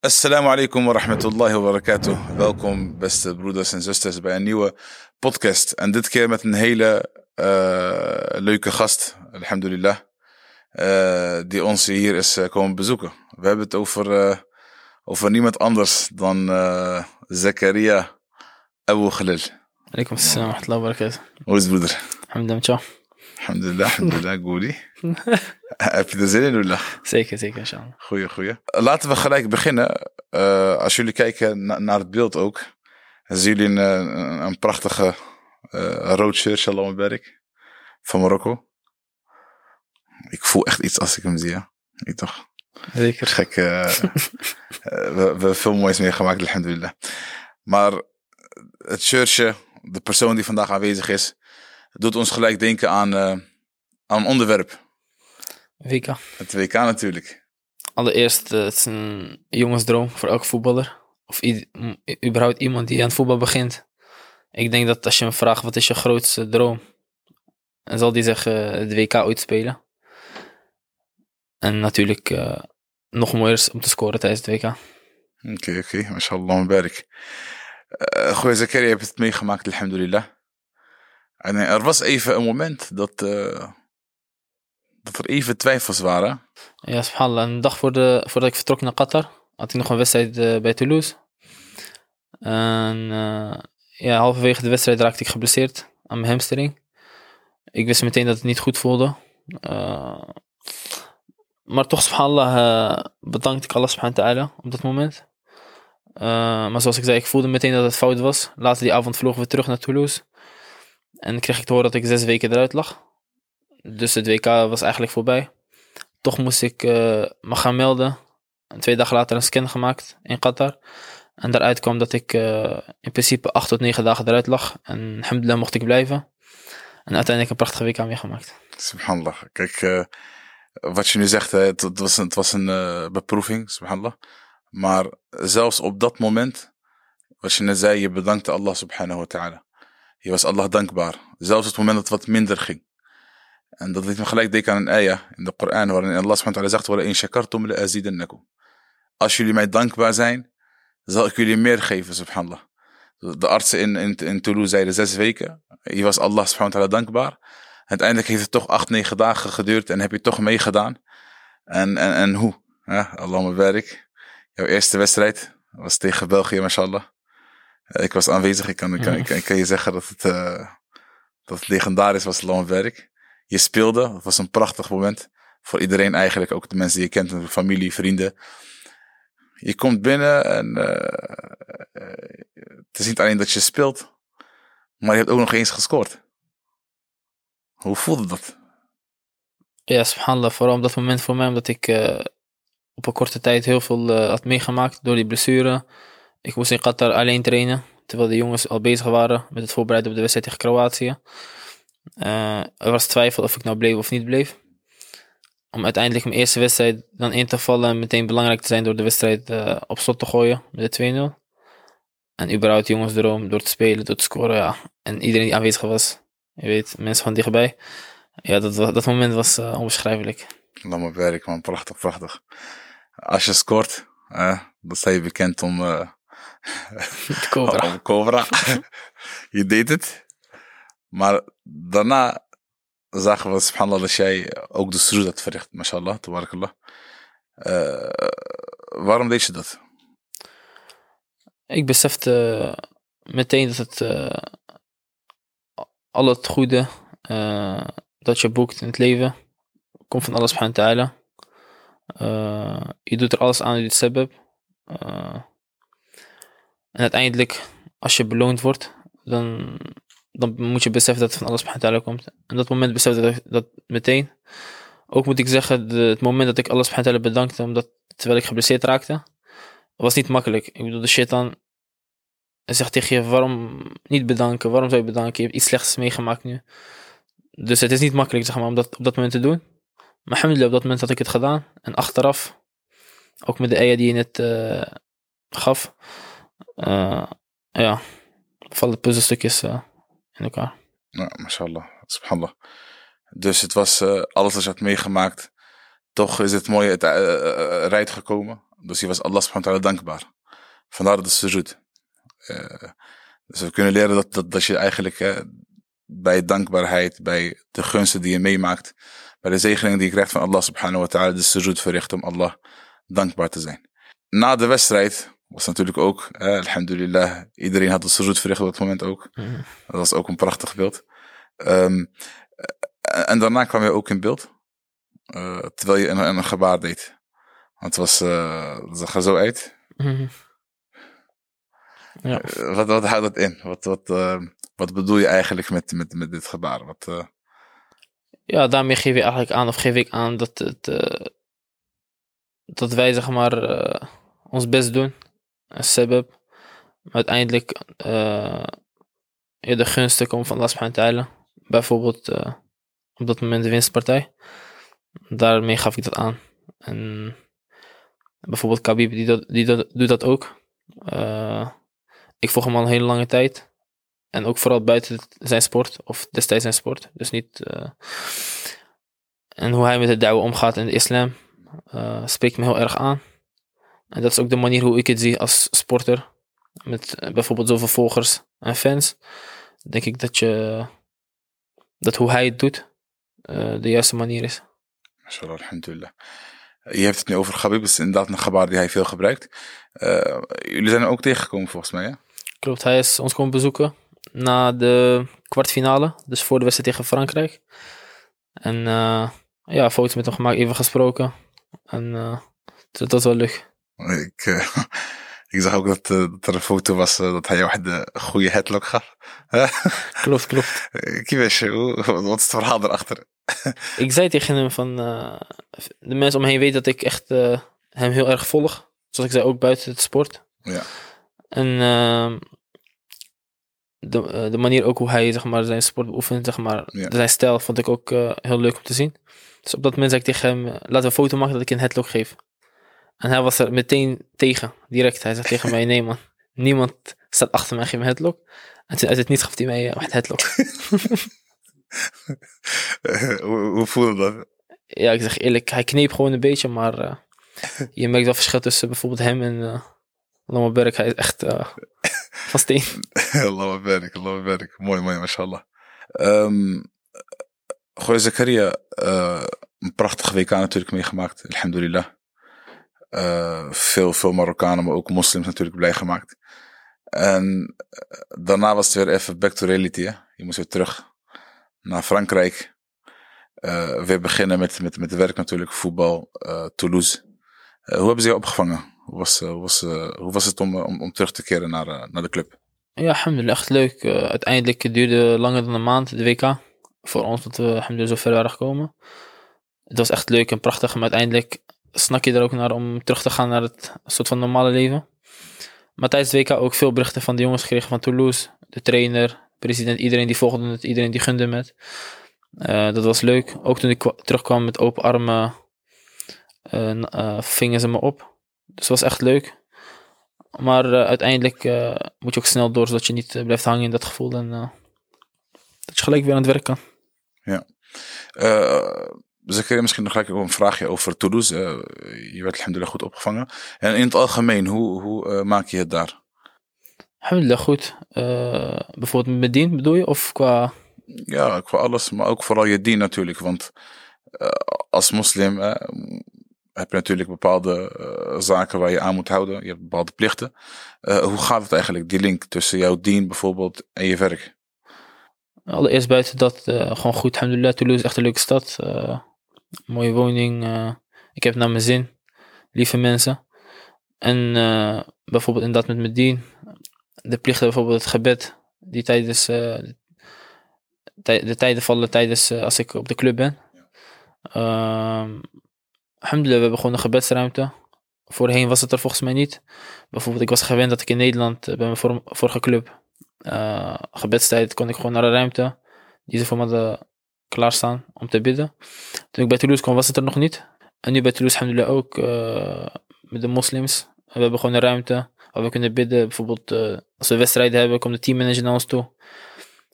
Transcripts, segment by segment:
Assalamu alaikum wa rahmatullahi wa barakatuh. Welkom, beste broeders en zusters, bij een nieuwe podcast. En dit keer met een hele uh, leuke gast, alhamdulillah, uh, die ons hier is uh, komen bezoeken. We hebben het over, over niemand anders dan Zakaria Abu Khalil. Alaikum assalam wa rahmatullahi wa barakatuh. Hoe is het, broeder? Alhamdulillah, Alhamdulillah, alhamdulillah, goedie. Heb je er zin in, Lula? Zeker, zeker, inshallah. Goeie, goeie. Laten we gelijk beginnen. Uh, als jullie kijken na, naar het beeld ook, zien jullie een, een, een prachtige uh, rood shirt, Shalom Berk, van Marokko. Ik voel echt iets als ik hem zie, ja. Ik toch? Zeker. Gek. Uh, we, we hebben veel moois meegemaakt, alhamdulillah. Maar het shirtje, de persoon die vandaag aanwezig is, doet ons gelijk denken aan, aan een onderwerp. WK. Het WK natuurlijk. Allereerst, uh, het is een jongensdroom voor elke voetballer. Of überhaupt iemand die aan voetbal begint. Ik denk dat als je hem vraagt wat is je grootste droom, dan zal die zeggen het WK ooit spelen. En natuurlijk uh, nog mooier is om te scoren tijdens het WK. Oké, okay, oké. Okay. Mashallah, berk. Uh, Goeie Zakaria, je hebt het meegemaakt, alhamdulillah. En er was even een moment dat... Uh, dat er even twijfels waren. Ja, subhanallah. Een dag voor de, voordat ik vertrok naar Qatar, had ik nog een wedstrijd uh, bij Toulouse. En ja, halverwege de wedstrijd raakte ik geblesseerd aan mijn hamstring. Ik wist meteen dat het niet goed voelde. Maar toch, subhanallah, bedankte ik Allah subhanahu wa ta'ala op dat moment. maar zoals ik zei, ik voelde meteen dat het fout was. Later die avond vlogen we terug naar Toulouse. En kreeg ik te horen dat ik zes weken eruit lag. Dus het WK was eigenlijk voorbij. Toch moest ik uh, me gaan melden. En twee dagen later een scan gemaakt in Qatar. En daaruit kwam dat ik uh, in principe acht tot negen dagen eruit lag. En alhamdulillah mocht ik blijven. En uiteindelijk een prachtige WK meegemaakt. Subhanallah. Kijk, uh, wat je nu zegt, het, was een, het was een beproeving, subhanallah. Maar zelfs op dat moment, wat je net zei, je bedankte Allah subhanahu wa ta'ala. Je was Allah dankbaar. Zelfs op het moment dat het wat minder ging. En dat liet me gelijk denken aan een ayah in de Koran, waarin Allah subhanahu zegt, in shakartum la azidannakum. Als jullie mij dankbaar zijn, zal ik jullie meer geven, subhanallah. De artsen in, in, in Toulouse zeiden zes weken. Je was Allah subhanahu dankbaar. Uiteindelijk heeft het toch acht, negen dagen geduurd en heb je toch meegedaan. En, en, en hoe? Ja, Allah mijn werk. Jouw eerste wedstrijd was tegen België, mashallah. Ik was aanwezig, ik kan, ik kan, ik kan, ik kan je zeggen dat het, uh, dat het legendarisch was, mijn werk je speelde. Het was een prachtig moment. Voor iedereen eigenlijk, ook de mensen die je kent, familie, vrienden. Je komt binnen en uh, het is niet alleen dat je speelt, maar je hebt ook nog eens gescoord. Hoe voelde dat? Ja, subhanallah. Vooral op dat moment voor mij, omdat ik op een korte tijd heel veel had meegemaakt door die blessure. Ik moest in Qatar alleen trainen, terwijl de jongens al bezig waren met het voorbereiden op de wedstrijd tegen Kroatië. Uh, er was twijfel of ik nou bleef of niet bleef. Om uiteindelijk mijn eerste wedstrijd dan in te vallen en meteen belangrijk te zijn door de wedstrijd uh, op slot te gooien met de 2-0. En überhaupt jongensdroom door te spelen, door te scoren, ja. En iedereen die aanwezig was, je weet, mensen van dichtbij. Ja, dat, dat moment was uh, onbeschrijfelijk. Laat me werk, man. Prachtig, prachtig. Als je scoort, uh, dan sta je bekend om... Uh, Cobra. je deed het. Maar daarna zagen we, subhanallah, dat jij ook de sroes had verricht, mashallah, tabarakallah. Uh, waarom deed je dat? Ik besefte meteen dat het uh, al het goede uh, dat je boekt in het leven komt van alles subhanahu ta'ala. je doet er alles aan in dit sebeb. En uiteindelijk, als je beloond wordt, dan dan moet je beseffen dat het van alles subhanahu komt. En dat moment besefte ik dat meteen. Ook moet ik zeggen, de, het moment dat ik alles subhanahu bedankte, omdat, terwijl ik geblesseerd raakte, was niet makkelijk. Ik bedoel, de shit dan zegt tegen je, waarom niet bedanken? Waarom zou je bedanken? Je hebt iets slechts meegemaakt nu. Dus het is niet makkelijk, zeg maar, om dat op dat moment te doen. Maar alhamdulillah, op dat moment had ik het gedaan. En achteraf, ook met de eieren die je net uh, gaf, ja, vallen puzzelstukjes uh, in elkaar. Ja, mashallah, subhanallah. Dus het was uh, alles wat je had meegemaakt. Toch is het mooi het rijdt gekomen. Dus hij was Allah subhanahu wa ta'ala dankbaar. Vandaar de sujud. Uh, dus we kunnen leren dat, dat, dat je eigenlijk bij dankbaarheid, bij de gunsten die je meemaakt, bij de zegeningen die je krijgt van Allah subhanahu wa ta'ala, de sujud verricht om Allah dankbaar te zijn. Na de wedstrijd was natuurlijk ook, eh, alhamdulillah, iedereen had de sujud verricht op dat moment ook. Mm. Dat was ook een prachtig beeld. Um, en daarna kwam je ook in beeld, uh, terwijl je een, een, gebaar deed. Want het was, uh, zo uit. Mm. Ja. wat, wat houdt dat in? Wat, wat, uh, wat bedoel je eigenlijk met, met, met dit gebaar? Wat. Ja, daarmee geef je eigenlijk aan, of geef ik aan dat, het, dat wij zeg maar ons best doen. Maar uiteindelijk ja, de gunsten komen van Allah subhanahu Bijvoorbeeld op dat moment de winstpartij. Daarmee gaf ik dat aan. En bijvoorbeeld Khabib die, dat, die doet dat ook. ik volg hem al een hele lange tijd. En ook vooral buiten zijn sport, of destijds zijn sport. Dus niet. Uh, en hoe hij met het douwen omgaat in de islam, uh, spreekt me heel erg aan. En dat is ook de manier hoe ik het zie als sporter. Met uh, bijvoorbeeld zoveel volgers en fans. Denk ik dat je. dat hoe hij het doet, de juiste manier is. Mashallah, alhamdulillah. Je hebt het nu over Gabib, is inderdaad een gebaar die hij veel gebruikt. jullie zijn er ook tegengekomen volgens mij, hè? Klopt, hij is ons komen bezoeken na de kwartfinale. Dus voor de wedstrijd tegen Frankrijk. En uh, ja, foto's met hem gemaakt, even gesproken. En dat was wel leuk. Ik, uh, ik zag ook dat, dat, er een foto was dat hij de goede headlock gaf. klopt, klopt. Je, wat is het verhaal erachter? ik zei tegen hem van, de mensen om me heen weten dat ik echt hem heel erg volg. Zoals ik zei, ook buiten het sport. Ja. En ehm, de, eh, de manier ook hoe hij zeg maar, zijn sport beoefent, zeg maar, zijn stijl vond ik ook heel leuk om te zien. Dus op dat moment zei ik tegen hem, laten we een foto maken dat ik een headlock geef. En hij was er meteen tegen, direct. Hij zegt tegen mij, nee man, niemand staat achter mij, geef me headlock. En toen uit het niets gaf hij mij een headlock. hoe, hoe voelde dat? Ja, ik zeg eerlijk, hij kneep gewoon een beetje, maar uh, je merkt wel verschil tussen bijvoorbeeld hem en uh, Lama Berk. Hij is echt van steen. Allah barik, Allah barik. Mooi, mooi, mashallah. Um, Goeie Zakaria, uh, een prachtige WK natuurlijk meegemaakt, alhamdulillah. Uh, veel, veel Marokkanen, maar ook moslims natuurlijk blij gemaakt. En uh, daarna was het weer even back to reality. Je moest weer terug naar Frankrijk. Uh, weer beginnen met, met, met werk natuurlijk, voetbal, Toulouse. hoe hebben ze je opgevangen? Hoe was, eh, was, eh, hoe was het om, eh, om, om terug te keren naar, naar de club? Ja, alhamdulillah, echt leuk. Uiteindelijk duurde langer dan een maand, de WK. Voor ons, dat we alhamdulillah zo ver waren gekomen. Het was echt leuk en prachtig, maar uiteindelijk snak je er ook naar om terug te gaan naar het soort van normale leven. Maar tijdens WK ook veel berichten van de jongens gekregen van Toulouse. De trainer, president, iedereen die volgde het, iedereen die gunde met. Uh, dat was leuk. Ook toen ik terugkwam met open armen, uh, vingen ze me op. Dus het was echt leuk. Maar uiteindelijk moet je ook snel door, zodat je niet blijft hangen in dat gevoel. En dat je gelijk weer aan het werk kan. Ja. Zakaria, misschien nog gelijk een vraagje over Toulouse. je werd alhamdulillah goed opgevangen. En in het algemeen, hoe, hoe maak je het daar? Alhamdulillah goed. bijvoorbeeld met dien bedoel je? Of qua... Ja, qua alles. Maar ook vooral je dien natuurlijk. Want als moslim heb je natuurlijk bepaalde zaken waar je aan moet houden. Je hebt bepaalde plichten. Hoe gaat het eigenlijk, die link tussen jouw dien bijvoorbeeld en je werk? Allereerst buiten dat gewoon goed. Alhamdulillah, Toulouse is echt een leuke stad. Mooie woning. ik heb naar mijn zin. Lieve mensen. En bijvoorbeeld inderdaad met mijn dien. De plichten, bijvoorbeeld het gebed. Die tijdens... de, de tijden vallen tijdens als ik op de club ben. Ehm, Alhamdulillah, we hebben gewoon een gebedsruimte. Voorheen was het er volgens mij niet. Bijvoorbeeld, ik was gewend dat ik in Nederland eh, bij mijn vorige club uh, gebedstijd kon ik gewoon naar de ruimte die ze voor me hadden klaarstaan om te bidden. Toen ik bij Toulouse kwam was het er nog niet. En nu bij Toulouse alhamdulillah ook uh, met de moslims. We hebben gewoon een ruimte waar we kunnen bidden. Bijvoorbeeld uh, als we wedstrijden hebben, komt de teammanager naar ons toe.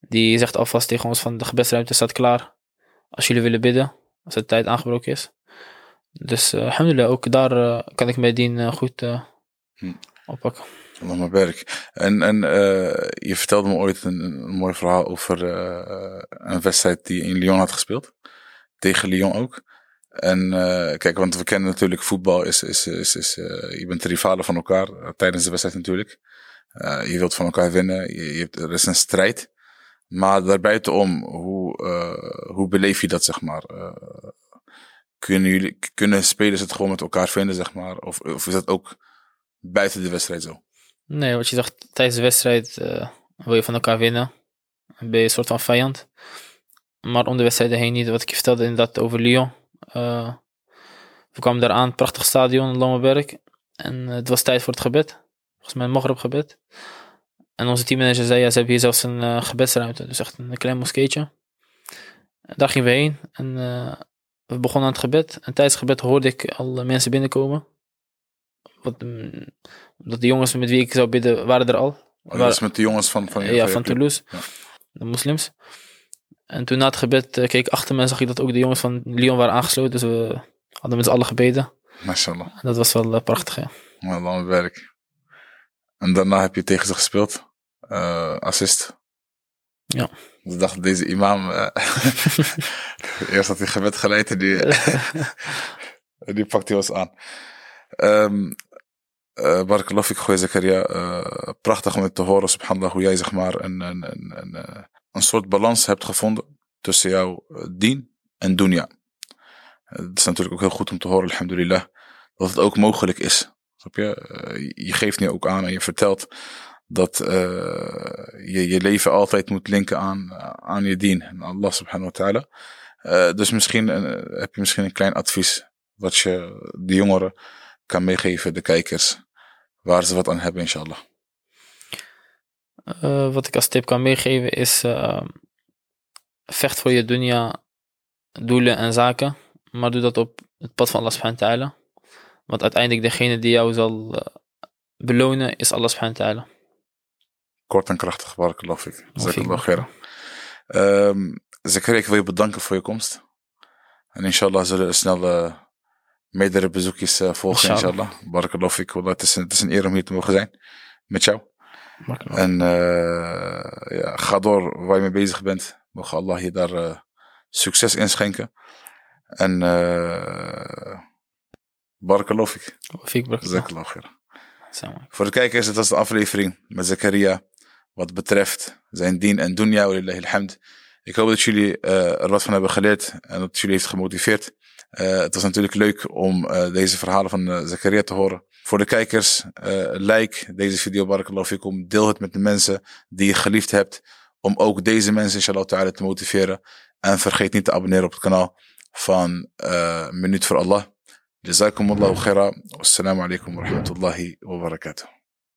Die zegt alvast tegen ons van de gebedsruimte staat klaar. Als jullie willen bidden, als de tijd aangebroken is. Dus uh, alhamdulillah, ook daar uh, kan ik mijn dien goed Hm. oppakken. Allah maar werk. En, en je vertelde me ooit een, mooi verhaal over een wedstrijd die in Lyon had gespeeld. Tegen Lyon ook. En kijk, want we kennen natuurlijk voetbal is, is, is, is je bent rivalen van elkaar tijdens de wedstrijd natuurlijk. je wilt van elkaar winnen. Je, je er is een strijd. Maar daarbuitenom, hoe, hoe beleef je dat, zeg maar? kunnen, jullie, kunnen spelers het gewoon met elkaar vinden, zeg maar? Of, of is dat ook buiten de wedstrijd zo? Nee, wat je zegt, tijdens de wedstrijd uh, wil je van elkaar winnen. Dan ben je een soort van vijand. Maar om de wedstrijden heen niet. Wat ik je vertelde inderdaad over Lyon. Uh, we kwamen daar aan, prachtig stadion Lammerberg. En uh, het was tijd voor het gebed. Volgens mij een Maghreb gebed. En onze teammanager zei, ja, ze hebben hier zelfs een gebedsruimte. Dus echt een klein moskeetje. Daar gingen we heen. En we begonnen aan het gebed. En tijdens het gebed hoorde ik al mensen binnenkomen. Wat, mm, dat de jongens met wie ik zou bidden, waren er al. Oh, dat was met de jongens van, van, ja, van Toulouse. Ja. De moslims. En toen na het gebed uh, keek ik achter me en zag ik dat ook de jongens van Lyon waren aangesloten. Dus we hadden met z'n allen gebeden. Mashallah. En dat was wel uh, prachtig, ja. Lang werk. En daarna heb je tegen ze gespeeld. Uh, assist. Ja. Dus dacht deze imam. Uh, eerst had hij gebed geleid en die, die pakt hij ons aan. Um, Barakallahu fik, goeie Zakaria. Uh, prachtig om het te horen, subhanallah, hoe jij zeg maar een, een, een, een, een soort balans hebt gevonden tussen jouw dien en dunya. Het is natuurlijk ook heel goed om te horen, alhamdulillah, dat het ook mogelijk is. Snap je? je geeft nu ook aan en je vertelt dat je je leven altijd moet linken aan, aan je dien. En Allah subhanahu wa ta'ala. Dus misschien heb je misschien een klein advies wat je de jongeren kan meegeven, de kijkers, waar ze wat aan hebben, inshallah. wat ik als tip kan meegeven is vecht voor je dunya doelen en zaken, maar doe dat op het pad van Allah subhanahu wa ta'ala. Want uiteindelijk degene die jou zal belonen is Allah subhanahu wa ta'ala. Kort en krachtig, barakallahu fik. Jazakallah khair. Um, Zakaria, ik wil je bedanken voor je komst. En inshallah zullen er snel uh, meerdere bezoekjes uh, volgen, inshallah. inshallah. Barakallahu fik. Het is, een, het is een eer om hier te mogen zijn. Met jou. En uh, ja, ga door waar je mee bezig bent. Mogen Allah je daar succes in schenken. En uh, barakallahu fik. Fik, barakallahu khair. Voor de kijkers, het was de aflevering met Zakaria wat betreft zijn dien en dunya, walillahi alhamd. Ik hoop dat jullie uh, er wat van hebben geleerd en dat jullie heeft gemotiveerd. Uh, het was natuurlijk leuk om uh, deze verhalen van Zakaria te horen. Voor de kijkers, like deze video, barakallahu fikum. Deel het met de mensen die je geliefd hebt. Om ook deze mensen, inshallah te motiveren. En vergeet niet te abonneren op het kanaal van Minuut voor Allah. Jazakumullahu khaira. Wassalamu alaikum wa rahmatullahi.